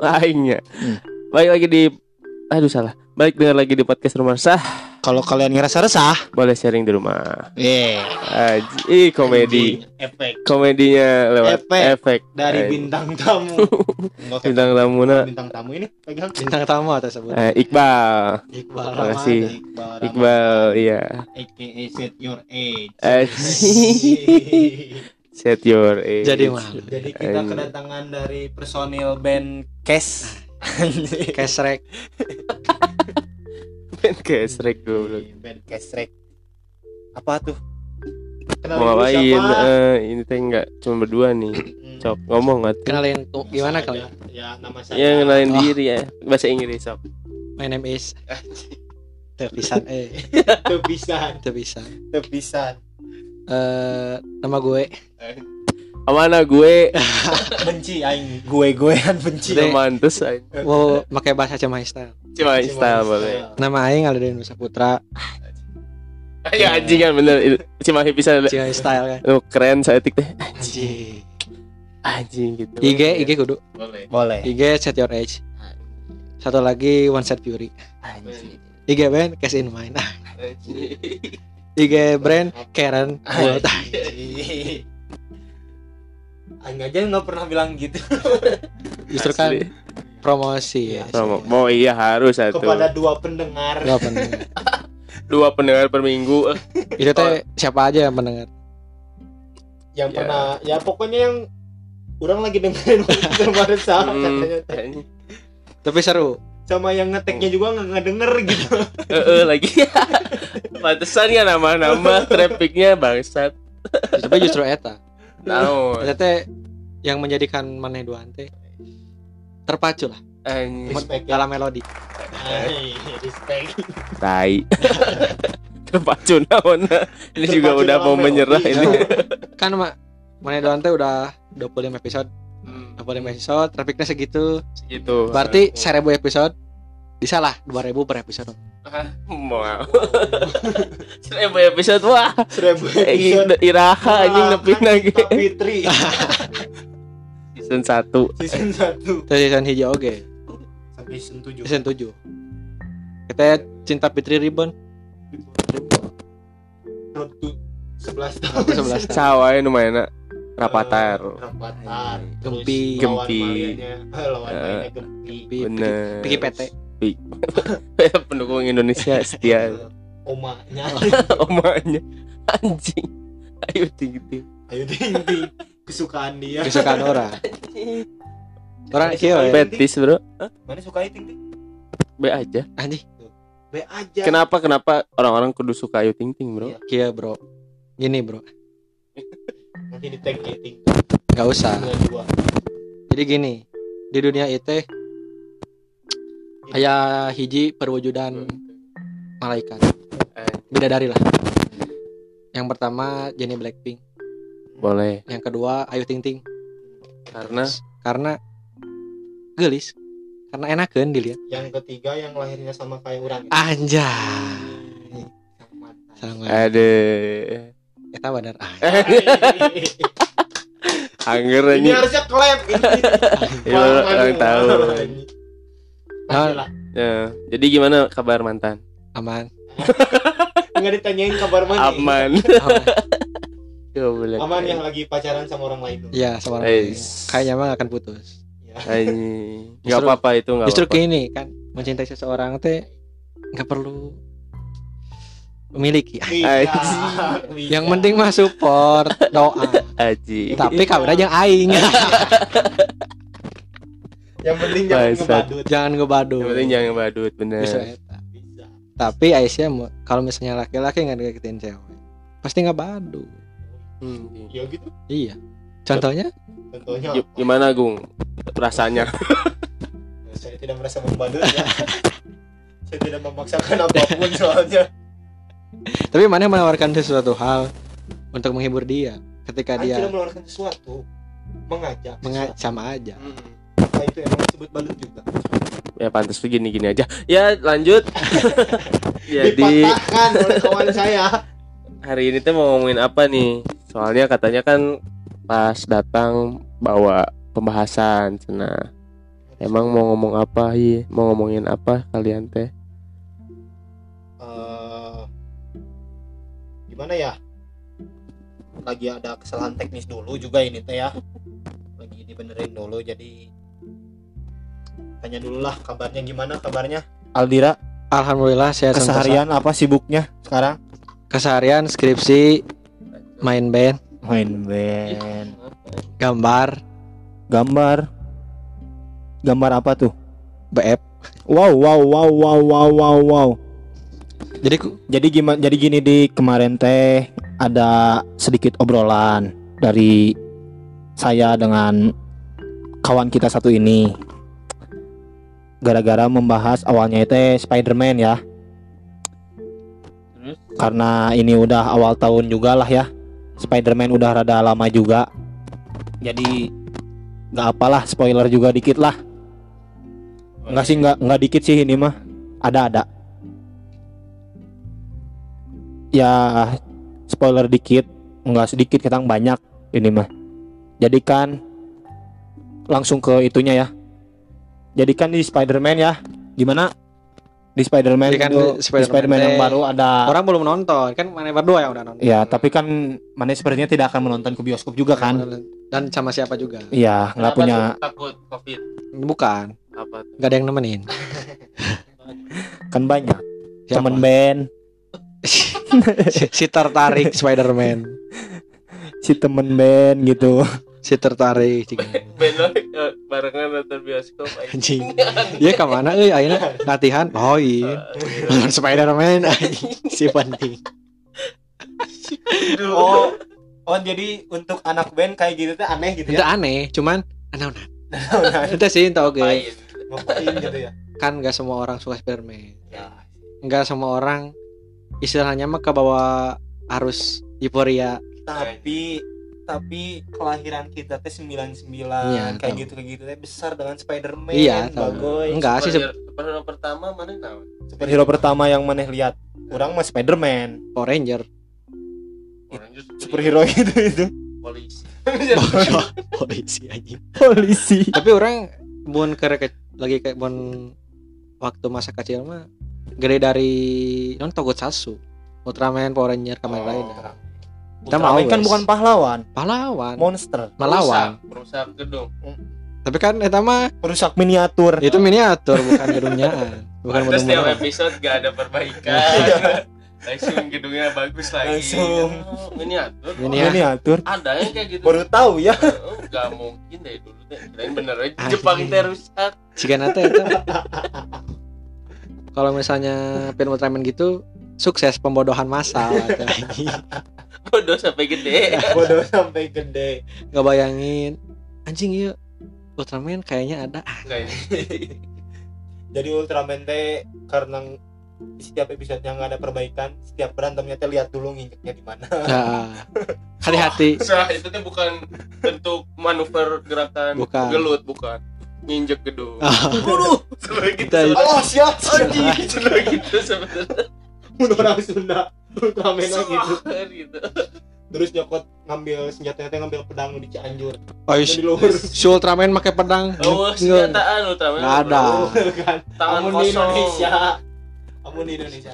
Aingnya. Hmm. Balik lagi di Aduh salah. Balik dengar lagi di podcast rumah sah. Kalau kalian ngerasa resah, Boleh sharing di rumah. eh Aji, ih komedi. efek Komedinya lewat Efek. efek. dari Ay, bintang tamu bintang tamuna bintang tamu ini pegang bintang tamu atau sebut eh, Iqbal. Iqbal Terima kasih. Iqbal, Iqbal, iya. aka set your age. Set your age. Jadi mana? jadi kita Anjing. kedatangan dari personil band Kes Kesrek Band kesrek goblok. band Kesrek apa tuh Kenalin Mau dulu ngapain? Eh, ini teh nggak cuma berdua nih. Hmm. Cok ngomong nggak tuh? kenalin tuh gimana Bisa kalian ya nama saya Ya kenalin Oh. diri ya. Bahasa Inggris sok. my name is terpisan eh tepisan terpisan tepisan eh nama gue. Amana gue. Benci aing. Gue goean benci. Udah. mantus aja. mau pakai bahasa Cimahi style Cuma style boleh. nama Aing ada Nusa Putra. Ya anjing kan bener. Cuma bisa Cimahi style kan? Oh, keren saya tik teh. Anjing. Anjing gitu. IG IG kudu. Boleh. boleh. IG set your age. Satu lagi one set fury. IG band cash in mind IG brand Karen World Aing aja nggak pernah bilang gitu justru kan Asli. promosi ya Promo. Oh iya harus satu. kepada dua pendengar Dua pendengar. Dua pendengar per minggu. itu teh siapa aja yang pendengar yang Ya. pernah ya pokoknya yang orang lagi dengerin kemarin sama Hmm. katanya tapi seru sama yang ngeteknya juga nggak ngedenger gitu Eh, eh, lagi. Pantesan ya nama-nama trafficnya bangsat. tapi justru eta Naon. eta teh yang menjadikan maneh dua teh terpacu lah ya. dalam melodi Ay, respect Tai. Terpacu naon. Ini juga udah mau menyerah ini. kan mak maneh dua teh udah 25 episode Hmm, 25 episode? Trafiknya segitu. Gitu. berarti 1000 episode? Bisa lah 2000 per episode. Mau. Seribu episode wah. seribu Eh, episode. Iraha anjing Wah, nepi lagi. Fitri. Season 1. season 1 Terus season hijau oke. Sampai season 7 season 7 kita cinta Fitri Ribbon. Road to 11 tahun. 11 tahun. Sawai lumayan Rapatar. Rapatar Gempi. Gempi. lawan Eh, mainnya Gempi Pi- Bener. Piki PT Pendukung Indonesia setia omanya omanya anjing. Ayo tinggi ayo tinggi kesukaan dia kesukaan orang orang kieu ya. Betis bro. mana suka ting ting B aja. anjing be aja Kenapa kenapa orang-orang kudu suka Ayu Ting Ting bro? Iya. bro gini bro nanti di tag ya ting nggak usah. Jadi gini di dunia itu aya hiji perwujudan malaikat. Eh, bidadari lah. Yang pertama Jennie Blackpink. Boleh. Yang kedua Ayu Ting Ting. Karena? Karena gelis. Karena enakan dilihat. Yang ketiga yang lahirnya sama kayak orang. Anjay. Ada eta bener ah anger ini ini harusnya clap ini Ya, orang- tahu. Nah, lah Ya, jadi gimana kabar mantan? aman nggak ditanyain kabar mana Aman. aman Goblok. aman yang lagi pacaran sama orang lain tuh Iya sama orang lain. kayaknya mah akan putus Ya. Anjing. Enggak Justru- apa-apa itu enggak justru apa-apa. gini kan mencintai seseorang teh nggak perlu memiliki bisa. yang penting mah support doa Aji. tapi aja yang aing yang penting jangan Bangsat. ngebadut jangan ngebadu Yang penting jangan badut bener. Eta. bisa tapi Aisyah kalau misalnya laki-laki nggak deketin cewek pasti nggak badu Hmm. ya gitu iya contohnya contohnya Gi- Gimana Gung? Rasanya. saya tidak merasa membadut ya saya tidak memaksakan apa pun soalnya tapi mana menawarkan sesuatu hal untuk menghibur dia ketika Saya dia tidak menawarkan sesuatu mengajak menga- sesuatu. sama aja Apa itu emang disebut badut juga Ya pantas begini gini aja. Ya lanjut. Jadi dipatahkan oleh kawan saya hari ini tuh mau ngomongin apa nih? Soalnya katanya kan pas datang bawa pembahasan cina Emang mau ngomong apa? Iya, mau ngomongin apa kalian teh? Gimana ya? Lagi ada kesalahan teknis dulu juga ini teh ya. Lagi dibenerin dulu jadi tanya dulu lah kabarnya gimana kabarnya. Aldira Alhamdulillah sehat sentosa. keseharian apa sibuknya sekarang? Keseharian skripsi, main band, main band. Gambar, gambar. Gambar apa tuh? BF. wow wow wow wow wow wow wow Jadi jadi gimana jadi gini di kemarin teh ada sedikit obrolan dari saya dengan kawan kita satu ini. Gara-gara membahas awalnya itu Spider-Man ya. Terus? karena ini udah awal tahun juga lah ya. Spider-Man udah rada lama juga. Jadi nggak apalah spoiler juga dikit lah. Nggak sih nggak nggak dikit sih ini mah. Ada ada ya spoiler dikit. Nggak sedikit ketang banyak ini mah. Jadi kan langsung ke itunya ya. Jadi kan di Spider-Man ya. Gimana? Di Spider-Man kan itu, Spider-Man. Spider-Man yang teh baru ada orang belum nonton, kan mana berdua yang udah nonton. ya tapi kan mana sepertinya tidak akan menonton ke bioskop juga kan? Dan sama siapa juga. iya nggak punya takut covid? Bukan, apa tuh? nggak ada yang nemenin. kan banyak. Siapa? temen band si, si tertarik Spider-Man. si temen band gitu Si tertarik jika. Benar eh, barengan nonton bioskop Anjing. Iya ke mana euy ayeuna latihan? Oh iya. Nonton Spider-Man. Si penting. oh oh jadi untuk anak band kayak gitu tuh aneh gitu Itu ya aneh, cuman anak Itu sih tau. Ngapain? ngapain gitu ya Kan gak semua orang suka Spider-Man. ya Enggak semua orang istilahnya mah ke bawah arus euforia. tapi tapi kelahiran kita teh 99 Iya, kayak tahu. gitu kayak gitu teh besar dengan Spider-Man Iya, bagoy Enggak sih Superhero superhero pertama mana tahu? superhero pertama yang maneh lihat orang mah Spider-Man Power Ranger. Superhero itu itu polisi. Polisi anjing. polisi Tapi orang bun ke lagi kayak bun waktu masa kecil mah gede dari non Tokusatsu. Ultraman, Power Ranger, Kamen Oh. Rider. Kita Ultraman kan bukan pahlawan Pahlawan, monster melawan. Perusak, perusak gedung. Tapi kan eta mah perusak miniatur itu miniatur bukan gedungnyaan. Bukan Terus tiap bener episode gak ada perbaikan. Langsung gedungnya bagus lagi. Langsung. Oh, miniatur. Miniatur. miniatur Ada yang kayak gitu. baru tahu ya Oh, gak mungkin deh dulu deh. Kirain bener aja. Jepang teh rusak. Jika nanti itu kalau misalnya film Ultraman gitu sukses pembodohan massal anjing. Bodoh sampai gede. bodoh sampai gede. Nggak bayangin. Anjing iya. Ultraman kayaknya ada. Ah, Kayak jadi Ultraman teh karena di setiap episode yang nggak ada perbaikan setiap berantemnya teh lihat dulu nginjeknya di mana. Nah, hati-hati. Sah, itu tuh bukan bentuk manuver gerakan Bukan. gelut, bukan. Nginjek gedung. Ah. Selalu gitu. Kita- oh siap Anjing, selalu gitu sebenarnya. orang Sunda Ultraman gitu gitu. terus nyokot ngambil senjatanya teh ngambil pedang di Cianjur oh di luhur si Ultraman pakai pedang Oh, senjataan Ultraman. Nggak ada. kan Tangan amun di. Indonesia amun di Indonesia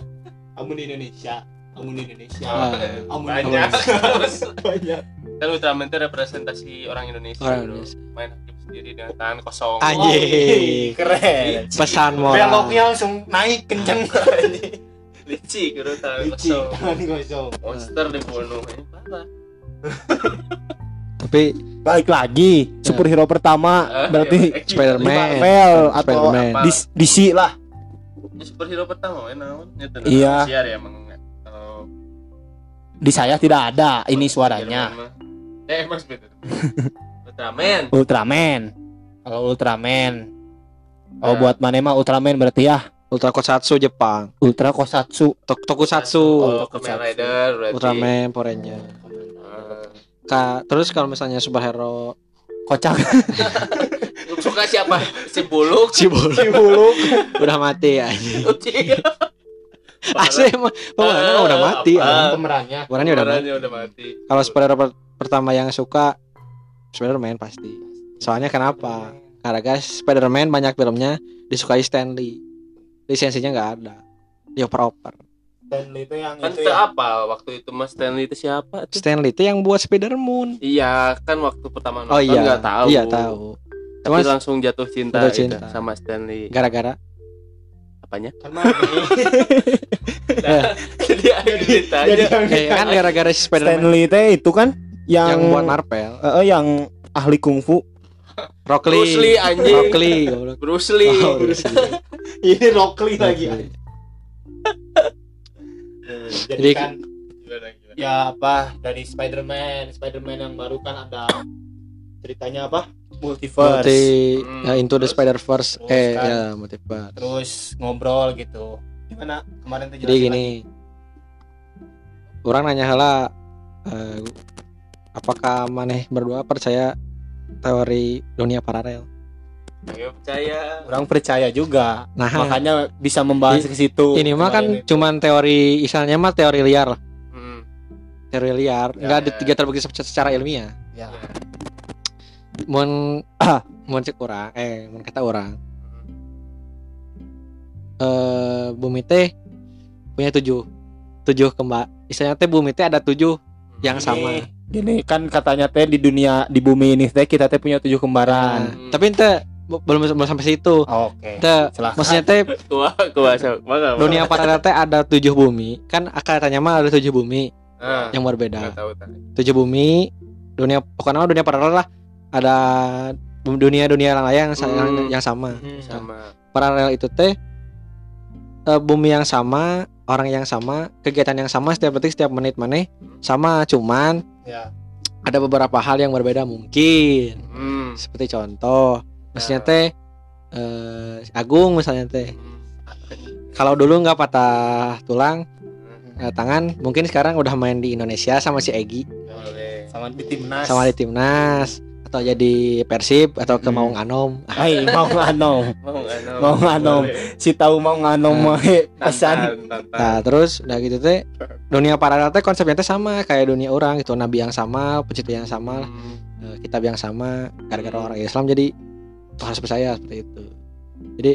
amun di Indonesia amun di Indonesia Ah. amun di Banyak. Indonesia banyak Kan Ultraman itu representasi orang Indonesia. Orang bro. Indonesia. Main hakim sendiri dengan tangan kosong. Anjing. Wih, keren pesan beloknya moral langsung naik kenceng Lici, guru tangan Licin, kosong. tangan kosong Monster dibunuh. Ini parah. tapi balik lagi superhero pertama Ah, berarti iya, di Spider-Man Marvel atau Spider-Man. di DC lah Ini superhero pertama ya naon? Ya, tentu Iya. Siar ya emang. Kalau di saya tidak ada ini suaranya. Eh, Spider. Ultraman. Ultraman kalau Ultraman oh Nah. buat mana mah Ultraman berarti ya Ultra Kotsatsu Jepang Ultra Kosatsu Tok Tokusatsu Oh, Tokusatsu. Kamen Rider berarti. Ultraman Power Ranger Ah. Ka, terus kalau misalnya superhero kocak suka siapa? Si Buluk. si Bulu si buluk udah mati ya Iya. asli emang pemerannya udah mati Apa? ya. pemerannya pemerannya udah mati Pemerannya udah mati. kalau superhero per- pertama yang suka Spider-Man pasti soalnya kenapa Karena Spider-Man banyak filmnya disukai Stanley. Lisensinya nggak ada. Dioper-oper. Stanley itu yang Kan itu itu ya. apa waktu itu Mas Stanley itu siapa tuh? Stanley itu yang buat Spider-Man. Iya, kan waktu pertama Oh nonton iya. nggak tahu. Iya tahu. Tapi Cuma langsung jatuh cinta, Jatuh gitu cinta. sama Stanley. gara-gara Apanya? Kan Mami. Jadi ada ceritanya. Jadi yang eh, kan gara-gara Spider-Man Stanley teh itu kan yang yang buat Marvel. Eh, eh, yang ahli kungfu. Rock Bruce Lee. Lee anjing. Rock Lee. Bruce Lee. Oh, Bruce Lee. Ini Rock Lee lagi. Lee. Jadi, Jadi- kan Gimana, gimana? ya apa dari Spider-Man, Spider-Man yang baru kan ada ceritanya apa? Multiverse. Multi Hmm, ya, Into the terus- Spider-Verse terus eh kan. ya multiverse. Terus ngobrol gitu. Gimana kemarin tuh Jadi gini. Orang nanya hela eh, apakah maneh berdua percaya teori dunia paralel? Ayo percaya. Orang percaya juga. Nah, Makanya bisa membahas ke situ. ini mah kan itu. cuman teori istilahnya mah teori liar lah. Hmm. Teori liar, Ya, enggak ya. di- tidak terbukti secara- secara ilmiah. ya. Mun mun cek orang, eh mun kata orang, eh bumi teh punya tujuh tujuh kembar istilahnya teh bumi teh ada tujuh yang Ini- sama Gini kan katanya teh di dunia di bumi ini teh kita teh punya tujuh kembaran. tapi ente belum belum sampai situ Oke. Ente, Silakan. maksudnya teh dunia paralel teh ada tujuh bumi kan katanya mah ada tujuh bumi Ah, yang berbeda tahu tujuh bumi dunia pokoknya mah dunia paralel lah ada dunia dunia lain yang, Hmm. yang, yang sama Hmm. Sama. paralel itu teh eh, bumi yang sama orang yang sama kegiatan yang sama setiap detik setiap menit maneh sama cuman Ya. ada beberapa hal yang berbeda mungkin Hmm. seperti contoh maksudnya Ya. teh eh, Agung misalnya teh kalau dulu nggak patah tulang eh, tangan mungkin sekarang udah main di Indonesia sama si Egi. Sama di timnas. sama di timnas atau jadi Persib atau ke Hmm. Maung Anom Hai, mau nganom. Mau nganom. Mau nganom. Boleh. Si tahu mau nganom Nah. mah pesan. Tantan, tantan. nah terus udah gitu teh dunia paralel teh konsepnya teh sama kayak dunia orang gitu nabi yang sama pencipta yang sama Hmm. eh, kitab yang sama gara-gara orang Islam jadi harus percaya seperti itu jadi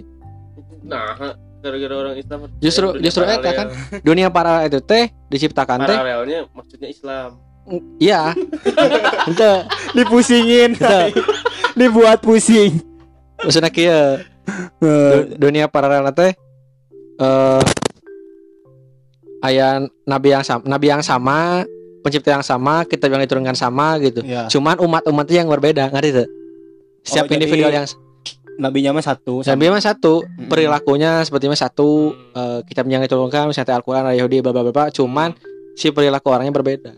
Nah, gara-gara orang Islam Justru- dunia justru eta paralel. kan. dunia paralel itu teh diciptakan teh paralelnya maksudnya Islam. Iya itu Dipusingin. itu Dibuat pusing. maksudnya kia Eh, Du- dunia paralel teh eh aya nabi yang sama nabi yang sama pencipta yang sama kitab yang diturunkan sama gitu Ya. cuman umat-umatnya yang berbeda ngerti tuh setiap Oh, jadi individual yang Nabinya mah satu. nabi mah satu Mm-mm. perilakunya seperti mah satu Hmm. eh, kitab yang diturunkan misalnya Al-Quran Yahudi bla bla bla bla, cuman si perilaku orangnya berbeda.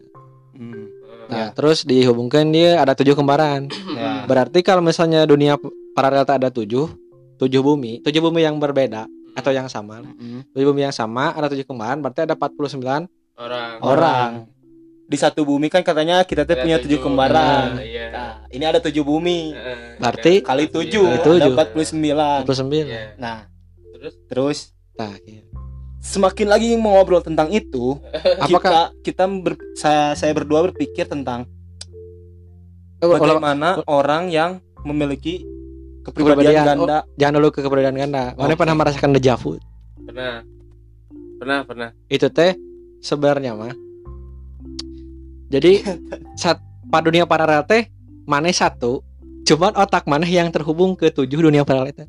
Nah Ya. terus dihubungkan dia ada tujuh kembaran Ya. berarti kalau misalnya dunia paralel tak ada tujuh tujuh bumi tujuh bumi yang berbeda atau yang sama Mm-mm. tujuh bumi yang sama ada tujuh kembaran berarti ada 49 orang. Orang. Di satu bumi kan katanya kita Ada punya tujuh kembaran. Nah, Iya. Nah, ini ada tujuh bumi. Berarti Kali tujuh, Kali ada tujuh. 49. 49 Iya. Nah, Terus terus nah, iya. Semakin lagi mau ngobrol tentang itu, apakah kita kita ber- saya saya berdua berpikir tentang oh, kalau- bagaimana orang yang memiliki kepribadian Kepribadian. ganda. jangan dulu ke keberadaan ganda. Mana Oke. pernah merasakan dejavu pernah. Pernah pernah. Itu teh sebenarnya mah. Jadi saat pada dunia paralel teh mana satu. Cuman otak mana yang terhubung ke tujuh dunia paralel itu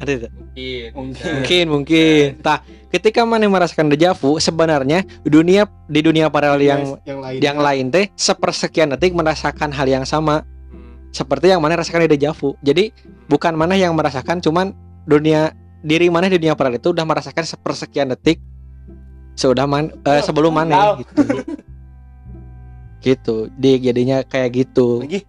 ada itu mungkin. Mungkin. mungkin mungkin. Nah ketika mana merasakan dejavu sebenarnya dunia di dunia paralel yang yang lain yang lain teh sepersekian detik merasakan hal yang sama. Hmm. seperti yang mana rasakan di dejavu jadi bukan mana yang merasakan cuman dunia diri mana di dunia paralel itu udah merasakan sepersekian detik sudah man eh, sebelum mana gitu. Gitu. Di jadinya kayak gitu. Lagi.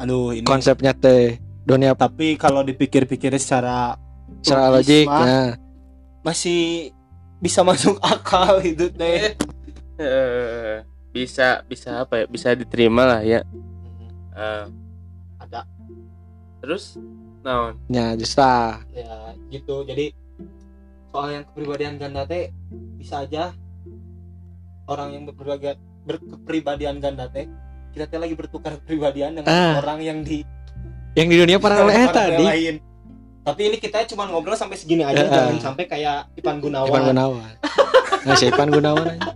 Aduh ini konsepnya teh dunia tapi kalau dipikir-pikir secara secara logis logik mah, nah masih bisa masuk akal itu teh Eh, bisa bisa apa ya? Bisa diterima lah ya. Eh, ada. terus? Naon? Ya justru ya gitu. Jadi soal yang kepribadian ganda teh bisa aja. Orang yang berkepribadian berkepribadian ganda teh kita teh lagi bertukar pribadian dengan Ah. orang yang di yang di dunia paralel paralel tadi lain. Tapi ini kita cuma ngobrol sampai segini aja, Ah. jangan sampai kayak Ipan Gunawan. Ipan Gunawan nah si Ipan Gunawan aja.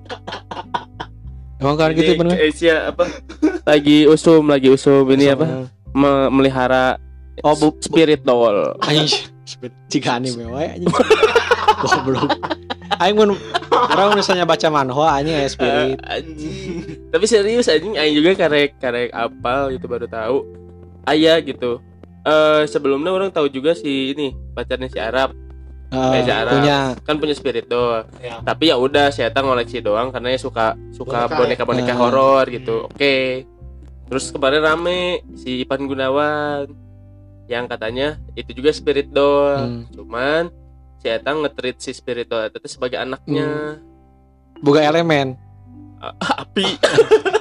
emang kan gitu Ipan Gunawan? eh, apa lagi usum lagi usum ini apa me- melihara Oh, bu- spirit doll anjing jika anime wae anjing goblok aing mun orang misalnya baca manhwa anjing ya spirit Eh, anjing. tapi serius anjing aing juga karek karek apal gitu baru tahu ayah gitu. Eh sebelumnya orang tahu juga si ini pacarnya si Arab. Eh, Reza Arab. punya. Kan punya spirit doll Ya. tapi ya udah saya tak ngoleksi doang karena ya suka suka Boneka, boneka boneka ya. horor gitu. Hmm. oke. Terus kemarin rame si Ipan Gunawan. Yang katanya itu juga spirit doll Hmm. cuman si Eta nge-treat si spirit doll itu sebagai anaknya. Boga elemen. Api.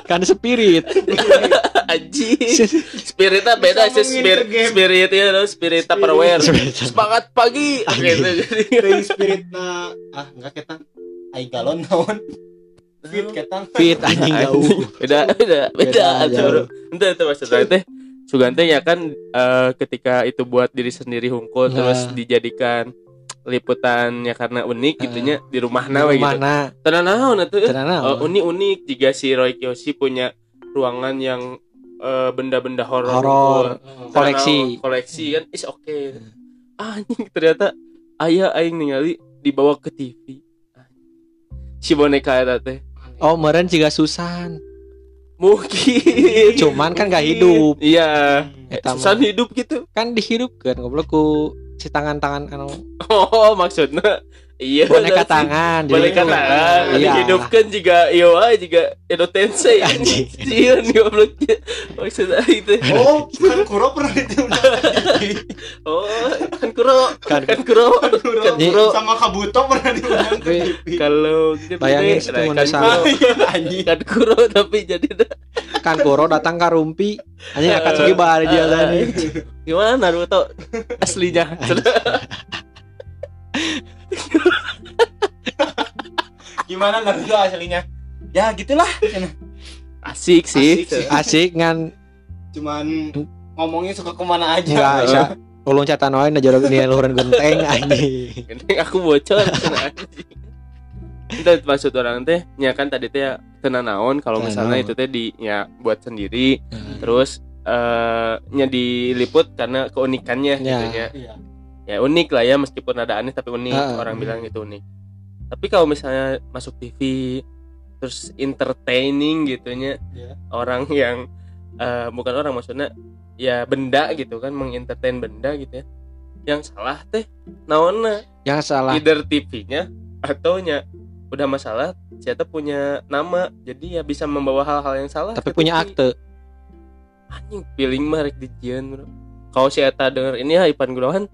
Kan spirit anjing spiritnya beda sih spirit ke game. spirit ya lo spirit tupperware semangat pagi gitu jadi Teuing spirit na ah enggak ketang. Ai galon naon. Fit ketang. fit anjing jauh beda beda beda Beda, atuh itu maksudnya teh Sugante ya kan eh, ketika itu buat diri sendiri hungkul Nah. terus dijadikan liputannya karena unik gitunya di rumah nawe gitu. mana Tenan naon atuh. Tenan naon? unik unik jika si Roy Kiyoshi punya ruangan yang eh, benda-benda horor. horor Tenan koleksi. koleksi kan is oke. Anjing ternyata ayah aing ningali dibawa ke TV. Si boneka eta teh. oh meren juga Susan Mungkin. cuman kan gak hidup Iya. Eta mah. Susan hidup gitu. kan dihidupkan goblok ku si tangan-tangan anu Oh, maksudnya iya. boneka tangan jadi Boneka ku- tangan. iya Dihidupkan juga iya juga Edo Tensei. Anjing. Sieun gobloknya. Maksudnya itu. Oh, kan Kuro pernah diundang. Oh, kan kuro. Kan- Kan kuro. Kan Iya. kuro. sama Kabuto pernah diundang ke Tapi TV. Kalau gede, Bayangin nah, situ kan kuro. Anjing. Kan kuro tapi jadi kan Kuro datang ke Rumpi anjing Akatsuki bahar dia tadi Gimana Naruto aslinya? Gimana Naruto aslinya? Ya gitulah. Asik sih. Asik sih. asik ngan Cuman ngomongnya suka ke mana aja. enggak bisa ulun catatan wae na jorok dia luhureun genteng anjing Ini aku bocor. Itu maksud orang teh nya kan tadi teh tenan naon kalau misalnya itu teh di ya buat sendiri terus eh nya diliput karena keunikannya Ya. gitu ya. Iya. Ya unik lah ya meskipun ada aneh tapi unik Ah. orang bilang itu unik. Tapi kalau misalnya masuk TV terus entertaining gitunya Iya. orang yang eh, bukan orang maksudnya ya benda gitu kan mengentertain benda gitu ya. Yang salah teh naonna yang salah either TV-nya atau nya udah masalah siapa punya nama jadi ya bisa membawa hal-hal yang salah tapi punya TV. akte anjing feeling mah rek dijieun bro kalau si Eta denger ini ya Ipan Gunawan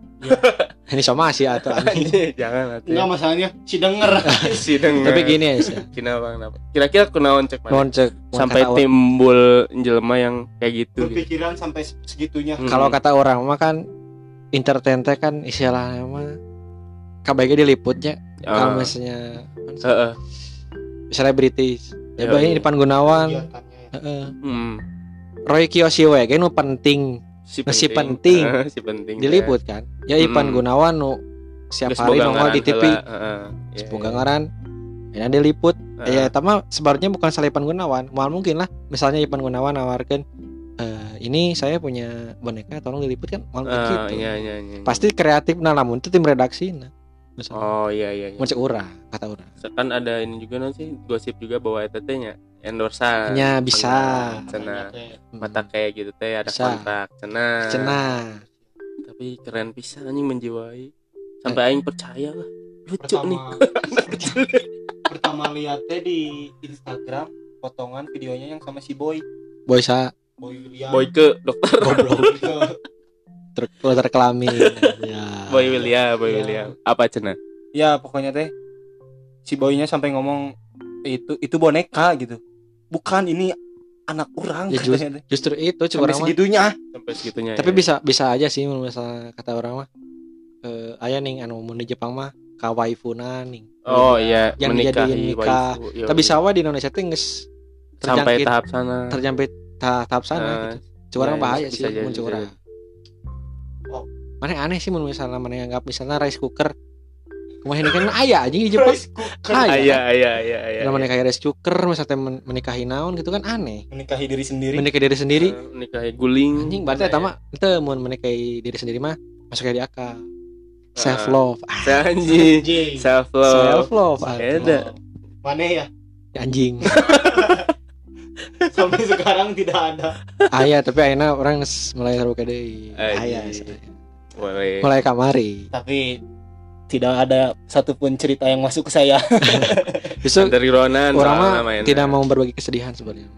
ini somasi atau anjing anjing jangan atuh Enggak masalahnya si denger. si denger tapi gini ya kenapa kenapa kira-kira kunaon cek mana cek sampai kata- timbul jelema yang kayak gitu gitu Berpikiran sampai segitunya. Hmm. kalau kata orang mah kan entertain teh kan istilahnya mah KBG diliputnya kalau Ah, misalnya heeh. selebritis ya Iya, bae iya. Ipan Gunawan Kegiatannya. heeh. Hmm. Roy Kiyoshi we ge nu penting si Si penting. Eh, si penting diliput kan? Ya Ipan Hmm. Gunawan nu setiap hari nongol di TV Iya, semoga ngaran. Ya diliput. Heeh. ya tapi sebenarnya bukan salah Ipan Gunawan. Mal mungkin lah. Misalnya Ipan Gunawan nawarkan "Eh, ini saya punya boneka tolong diliput kan? Mal Ah, gitu. iya, iya, iya. pasti kreatif nah namun itu tim redaksi nah misalnya. Oh iya iya, iya. cek urang kata urang kan ada ini juga nanti gosip juga bahwa eta teh nya endorsan. Nya bisa. cenah Kayak mata kayak gitu teh ada Bisa. kontrak cenah cenah tapi keren pisan anjing menjiwai. Sampai aing percaya lah. Lucu nih. Pertama. Pertama lihatnya di Instagram potongan videonya yang sama si Boy. Boy sa. Boy William. Boy ke dokter. Goblok Ke- ter ter kelamin ya. Boy William boy Iya. William. Apa cenah ya pokoknya teh si boynya sampai ngomong itu itu boneka gitu. Bukan ini anak orang Ya, just- katanya teh. justru itu coba sampai segitunya. Sampai segitunya tapi ya. bisa bisa aja sih misalnya kata orang mah. Eh aya ning anu mun di Jepang mah kawaifuna ning. Oh iya Yang menikahi dijadiin nikah. waifu, iya, tapi sawa di Indonesia teh geus sampai tahap sana. Terjangkit tahap tahap sana Eh, gitu. Curang ya, bahaya sih jadi, mun bisa curang mana aneh sih mun misalnya mana yang nggak misalnya rice cooker kemarin kan ayah aja di Jepang Rice cooker. Ah, Ah, iya iya iya iya iya. Kalau menikah rice cooker misalnya men- menikahi naon gitu kan aneh menikahi diri sendiri menikahi diri sendiri Eh, Nikahi guling. anjing berarti eta mah itu mau menikahi diri sendiri mah masuk di akal self love ah, Anjing. Anjing. Self self love. love Beda. mana ya anjing sampai sekarang tidak ada. Ayah tapi akhirnya orang mulai terbuka deh Anjing. ayah Boleh. mulai. Kamari. Tapi tidak ada satupun cerita yang masuk ke saya. Justru Dari Ronan orang mah tidak mau berbagi kesedihan sebenarnya.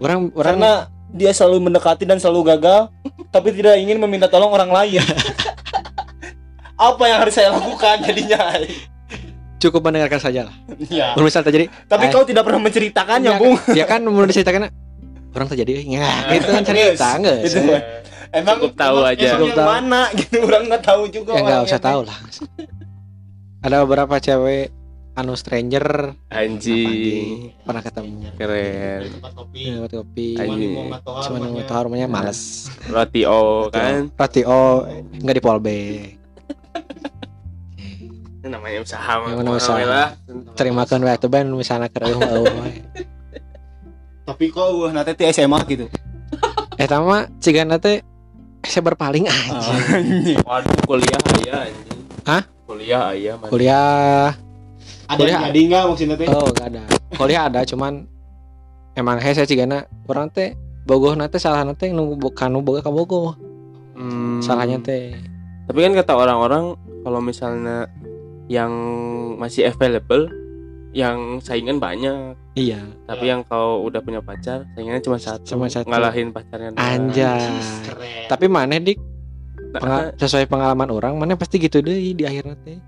Orang orang karena dia selalu mendekati dan selalu gagal tapi tidak ingin meminta tolong orang lain. Apa yang harus saya lakukan jadinya cukup mendengarkan saja lah. Ya misal terjadi tapi Eh. kau tidak pernah menceritakannya ya, bung. Ya kan? Mau diceritakan. Orang terjadi ya gitu kan cerita enggak Itu. sih? emang Cukup tahu emang- aja. Cukup tahu. mana gitu? Orang nggak tahu juga ya nggak usah tahu lah. Ada beberapa cewek anu stranger. Anjing. pernah ketemu. Keren. tempat kopi. Cuma mau nunggu tahu rumahnya males. Roti O kan. roti oh nggak di polbe namanya usaha mah. Namanya usaha. Alhamdulillah. terimakan waktu ben misalnya ke rumah oh, tapi kok uh, nanti di SMA gitu eh tama cigana teh saya berpaling aja Anjing. Waduh, kuliah aya anjing. Hah? Kuliah aya man. kuliah ada Kuliah. yang jadi nggak maksudnya teh oh nggak ada kuliah ada cuman emang hese cigana orang teh bogoh nate salah nate nunggu bukan boga ka bogoh Hmm. salahnya teh Tapi kan kata orang-orang kalau misalnya yang masih available yang saingan banyak, iya tapi yang kau udah punya pacar, saingannya cuma satu. Cuma satu. Ngalahin pacarnya. anjay keren tapi mana dik Nah, pengal- sesuai pengalaman orang mana pasti gitu deh di akhirnya teh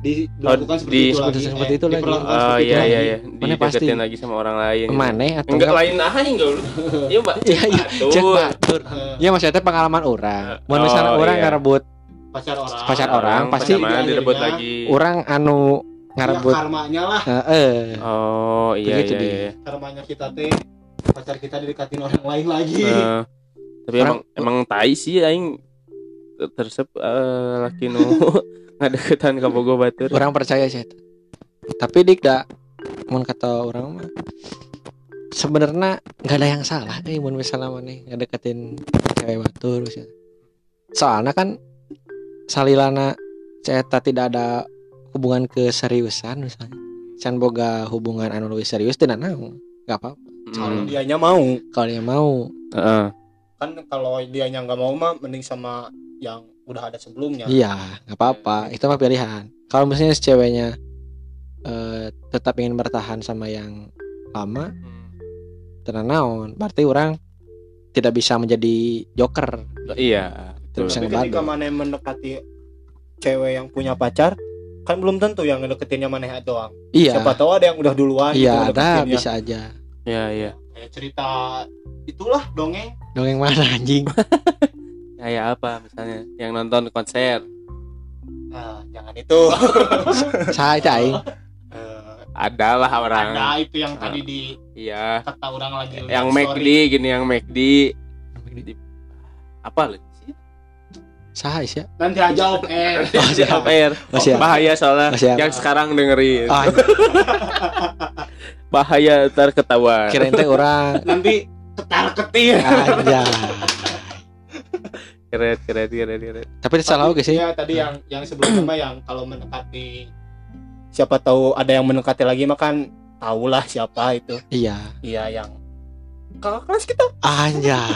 di, Oh, dilakukan seperti di- itu lagi seperti- seperti Eh, itu lagi. Oh seperti itu iya iya lagi. iya, Mana pasti. lagi sama orang lain. mana atau Enggak lain aing enggak lu. Iya, Mbak. Iya, iya. Batur. cek batur Eh, ya maksudnya pengalaman orang mau Oh, misalnya orang iya. ngarebut pacar orang Pacar orang, pasti- direbut akhirnya, lagi. orang anu ya ngarebut karmanya lah Heeh. Oh iya Begitu, iya. Iya. karmanya kita teh pacar kita didekatin orang lain lagi Eh, tapi Orang- emang emang tai sih aing tersep eh, laki nu ngadeketan ka bogo batur. orang percaya sih tapi dik dak mun kata orang mah sebenarnya nggak ada yang salah eh mun misalnya mana ngedeketin cewek batur misalnya. soalnya kan salilana cerita tidak ada hubungan keseriusan misalnya. Can boga hubungan anu leuwih serius tidak naon nggak apa kalau Hmm. dianya mau. Kalau dia mau. Heeh. kan kalau dianya nggak mau mah mending sama yang udah ada sebelumnya. Iya nggak apa-apa. Itu mah pilihan. Kalau misalnya si ceweknya eh, tetap ingin bertahan sama yang lama tenang naon. Berarti orang tidak bisa menjadi joker. Iya. Terus yang tapi ketika ngebantu. mana mendekati cewek yang punya pacar kan belum tentu yang ngedeketinnya mana doang iya siapa tahu ada yang udah duluan iya gitu ada ngedeketinnya. bisa aja Iya iya. kayak cerita itulah dongeng dongeng mana anjing Kayak apa misalnya yang nonton konser nah jangan itu saya aing Eh, ada lah orang. ada itu yang tadi di Iya. kata orang lagi Yang. McD gini yang McD apa lu? Saya sih nanti aja off air Oh, siap. Off air. Oh, siap. Bahaya soalnya Oh, siap. yang sekarang dengerin. ah Bahaya ntar ketahuan. kirain teh orang nanti ketar ketir aja Keren keren keren keren. tapi salah oke sih ya tadi yang yang sebelumnya mah yang kalau mendekati siapa tahu ada yang mendekati lagi mah kan tahulah siapa itu iya iya yang kakak kelas kita anjay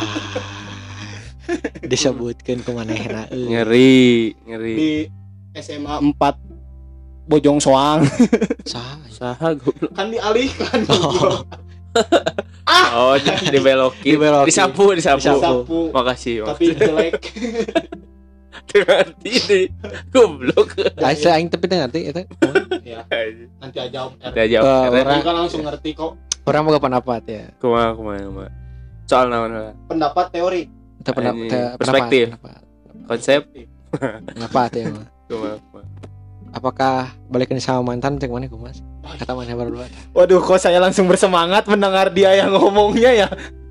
disebutkan kemanehna euy. Ngeri ngeri. di SMA 4 Bojong Soang Saha? Saha goblok. kan dialihkan Oh. Oh, di- dibelokin. Dibelokin. Disapu, disapu. sapu Makasih. tapi jelek Ngerti nih. Goblok. Saya aing tapi ngerti eta. ya nanti aja om R Udah jawab. Eh, orang- kan langsung ngerti kok Orang boga pendapat ya. Kumaha kumaha kumaha. Soal naon pendapat teori Pendapat Anjing. teu Perspektif. pendapat. Konsep Pendapat ya. Apakah balikin sama mantan cek mana kumas? Kata mana berdua. waduh kok saya langsung bersemangat mendengar dia yang ngomongnya ya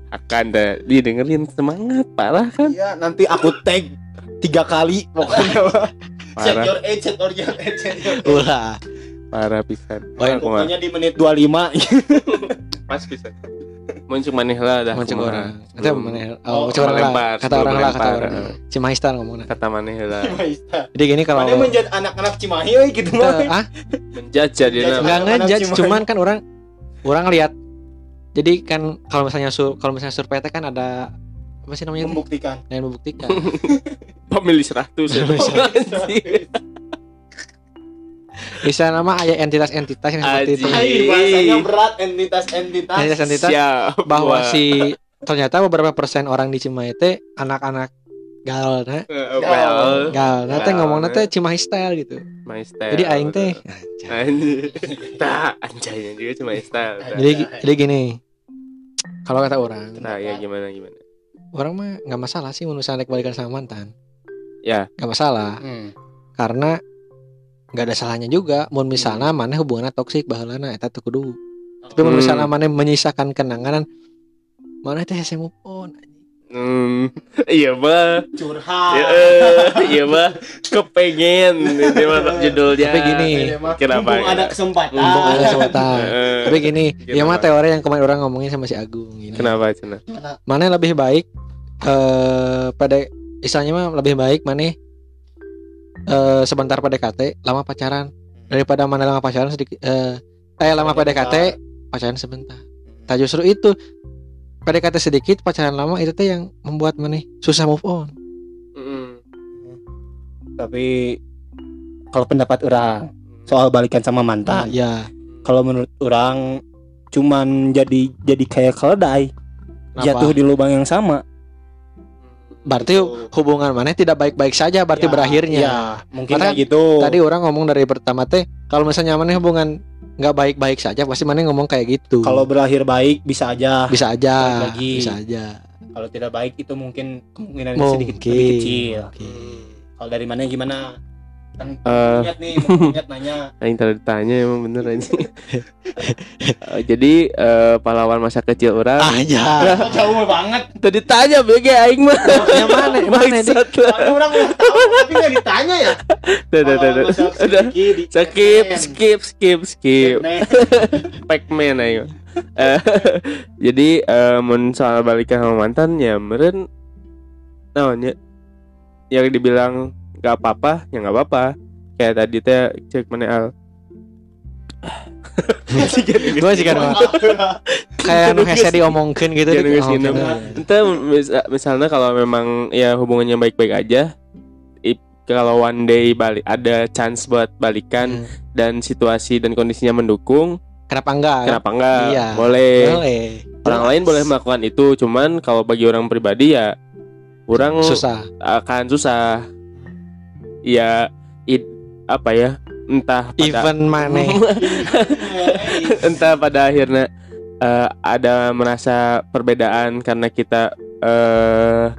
akan dah didengerin semangat parah kan Iya, nanti aku tag tiga kali pokoknya. parah your age, set your age, set your age. ulah parah pisan Oh, Pokoknya di menit 25 pas pisan muncul maneh lah dah kumaha. orang kata mana Oh, oh, kata orang lah kata orang lah kata orang Cimahistan ngomongnya kata maneh lah jadi gini kalau Mana menjadi anak-anak Cimahi euy gitu mah. ah menjajah dia Menjajah. nama. nggak Anak-anak ngejudge Cimahi. cuman kan orang orang lihat jadi kan kalau misalnya sur kalau misalnya survei teh kan ada apa sih namanya? Membuktikan. yang membuktikan pemilih 100 ya bisa nama ada entitas-entitas yang seperti itu. Hai, bahasanya berat entitas-entitas. entitas-entitas bahwa Wah. si ternyata beberapa persen orang di Cimahi teh anak-anak gal nah. Eh, well gal nah teh ngomongnya teh Cimahi style gitu. My style jadi aing teh anjay. Tak anjaynya juga cuma style. Jadi jadi gini. Kalau kata orang nah ya gimana gimana? orang mah nggak masalah sih menurut saya balikan sama mantan Ya. nggak masalah. Hmm. karena nggak ada salahnya juga. Mau misalnya mana hubungannya toksik bahalana eta tuh kudu. Tapi mun Hmm. misalnya mana menyisakan kenangan mana teh saya move on hmm. Iya bah Curhat. Ya, eh, iya bah kepengen. Ini mah judulnya. Tapi gini, Kenapa? ya? ada kesempatan. Mumpung ada kesempatan. Eh, tapi gini Gimana, ya mah teori yang kemarin orang ngomongin sama si Agung gini. Kenapa cina? Mana lebih baik eh pada istilahnya mah lebih baik mana eh sebentar PDKT lama pacaran. Daripada mana lama pacaran sedikit eh eh lama PDKT pacaran sebentar. Tak justru itu PDKT sedikit pacaran lama itu teh yang membuat mana susah move on. Tapi kalau pendapat orang soal balikan sama nah, mantan, ya kalau menurut orang cuman jadi jadi kayak keledai Kenapa? jatuh di lubang yang sama. Berarti hubungan mana tidak baik-baik saja berarti Ya, berakhirnya Ya, mungkin Karena kayak gitu. tadi orang ngomong dari pertama teh kalau misalnya mana hubungan nggak baik-baik saja pasti mana ngomong kayak gitu kalau berakhir baik bisa aja. bisa aja lagi. bisa aja Kalau tidak baik itu mungkin kemungkinan mungkin sedikit lebih kecil. mungkin. Kalau dari mana gimana? Lihat nih, nanya. Aing tadi ditanya emang bener aja. Eh, Jadi eh, pahlawan masa kecil orang ah ya Kok jauh banget. Tadi tanya BG aing mah. yang mana yang mana ini lah. Soalnya orang udah tahu tapi nggak ditanya ya. Udah, udah, udah, udah. Skip, skip, skip, skip. Pac-Man ayo. Eh, jadi eh, mun soal balikan sama mantan ya meren naonnya yang dibilang nggak apa-apa ya nggak apa-apa. Kayak tadi teh cek mana al? Gue sih kan kayak nu hese diomongkeun gitu. Entah mis- misalnya kalau memang ya hubungannya baik-baik aja kalau one day balik ada chance buat balikan Hmm. dan situasi dan kondisinya mendukung kenapa enggak? kenapa enggak? Iya. boleh. Boleh. Orang lain boleh melakukan itu cuman kalau bagi orang pribadi ya orang susah. akan susah ya it, apa ya entah pada event mana entah pada akhirnya eh, ada merasa perbedaan karena kita eh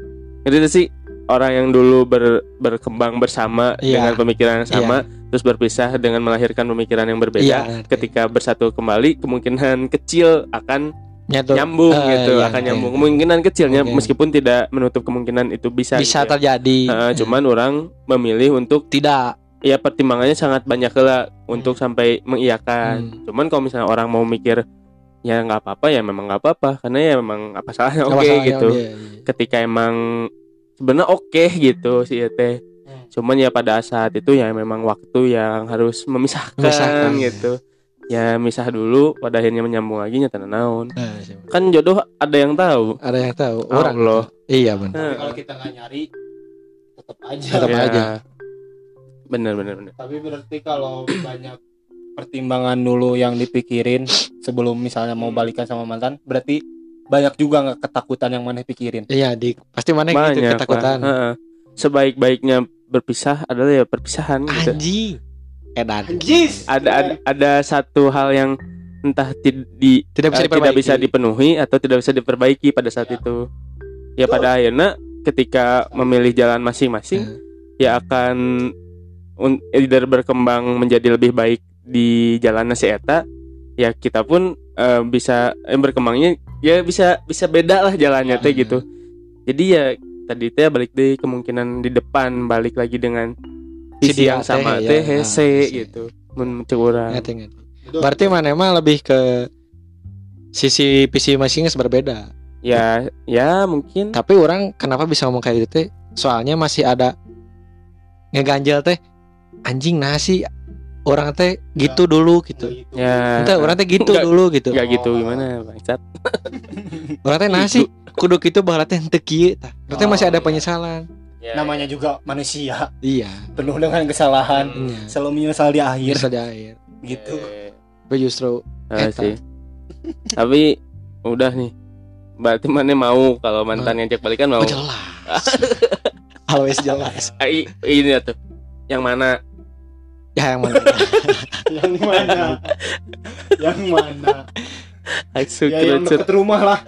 itu sih orang yang dulu ber- berkembang bersama Iya. dengan pemikiran yang sama terus berpisah dengan melahirkan pemikiran yang berbeda. Iya ketika bersatu kembali kemungkinan kecil akan nyatu nyambung Eh, gitu iya, akan iya. nyambung kemungkinan kecilnya Oke. meskipun tidak menutup kemungkinan itu bisa bisa gitu ya. terjadi Eh, cuman orang memilih untuk tidak ya pertimbangannya sangat banyak lah untuk sampai mengiyakan Hmm. cuman kalau misalnya orang mau mikir ya nggak apa-apa ya memang nggak apa-apa karena ya memang apa salahnya oke salahnya, gitu iya, iya. ketika emang sebenarnya oke gitu sih ya teh Hmm. cuman ya pada saat itu ya memang waktu yang harus memisahkan, Memisahkan. gitu ya misah dulu pada akhirnya menyambung lagi nyata naon Nah, sih. kan jodoh ada yang tahu ada yang tahu orang Allah iya benar Tapi kalau kita nggak nyari tetap aja. Tetap Ya. aja. bener bener bener Tapi berarti kalau banyak pertimbangan dulu yang dipikirin sebelum misalnya mau balikan sama mantan, berarti banyak juga nggak ketakutan yang mana pikirin. iya di pasti mana gitu banyak ketakutan lah. Heeh. sebaik-baiknya berpisah adalah ya perpisahan gitu anjing edan Anjis. ada, ada ada satu hal yang entah tid- di tidak bisa eh, tidak diperbaiki bisa dipenuhi atau tidak bisa diperbaiki pada saat Ya. itu ya pada akhirnya ketika memilih jalan masing-masing Hmm. ya akan un- either berkembang menjadi lebih baik di jalan si eta ya kita pun eh, bisa eh, berkembangnya ya bisa bisa beda lah jalannya teh Hmm. gitu jadi ya tadi teh balik deh kemungkinan di depan balik lagi dengan Si visi dia yang sama teh, teh ya. hese Ah, gitu. Mun cek urang. ngerti ngerti. Berarti mana emang lebih ke sisi visi masing berbeda? Ya ya mungkin. Tapi orang kenapa bisa ngomong kayak gitu teh? Soalnya masih ada ngeganjel teh anjing nasi orang teh gitu dulu gitu. Ya. Entah, orang teh gitu Nggak- dulu gitu. nggak gitu Oh. gimana bangsat? Orang teh nasi kudu gitu bahala teh henteu kieu tah. Berarti Oh, masih ada iya. Penyesalan namanya juga manusia. Iya. Penuh dengan kesalahan. Iya. Selalu menyesal di akhir. Bisa di air gitu. Eh, tapi justru ah, Eta. sih. Tapi udah nih. Berarti mana mau? Kalau mantan yang cek balikan mau. Oh, jelas. Always jelas. Ah, i- ini ya tuh. Yang mana? Ya yang mana? Yang mana? Yang mana? Asu ya yang deket rumah lah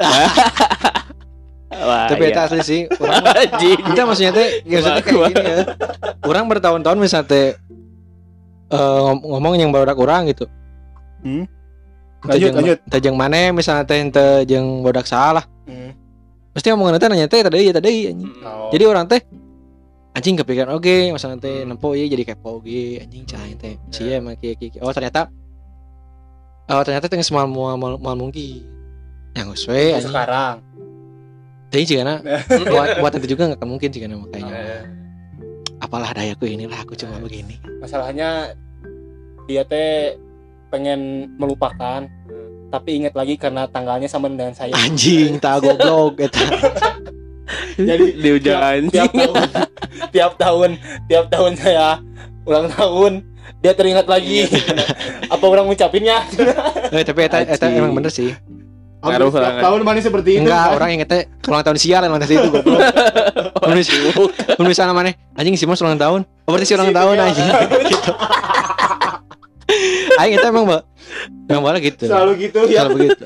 Wah, tapi iya. itu asli sih. Orang kita maksudnya teh ya maksudnya kayak gini ya. orang bertahun-tahun misalnya teh eh, ngom- ngomong yang baru orang gitu. Hmm. Lanjut, jeung- lanjut. teu jeung mana misalnya teh teu jeung bodak salah. Hmm. pasti omongan teh nanya teh tadi ya tadi anjing. Oh. jadi orang teh anjing kepikiran oke masalah teh nempo iya jadi kepo oke anjing cai teh sih emang kieu kieu kieu. oh ternyata oh ternyata mual mual mual mungkin. Yang sesuai anjing. sekarang jadi jika buat buat itu juga nggak mungkin jika makanya. Eh, apalah dayaku inilah aku cuma begini. Masalahnya dia teh pengen melupakan tapi ingat lagi karena tanggalnya sama dengan saya. Anjing tak goblok eta. Jadi di ujung anjing. tiap tahun tiap tahun tiap tahun saya ulang tahun dia teringat lagi. Apa orang ngucapinnya? Eh, tapi eta eta emang bener sih Ngaruh lah. tahun mana seperti itu. Enggak kan? orang ingetnya ulang tahun sial tadi itu goblok. Menulis menulis sana mana? Anjing si Mas ulang tahun. Oh berarti si ulang tahun Iya. anjing. Gitu. Aing itu emang mbak. Emang bola gitu. Selalu gitu ya. Selalu begitu.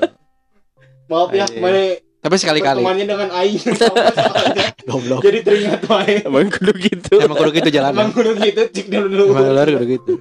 Maaf ya mana Tapi sekali-kali. Temannya dengan Aing. Yang. Goblok. Jadi teringat wae emang kudu gitu. Emang kudu gitu jalan emang kudu gitu cik dulu dulu. Emang kudu gitu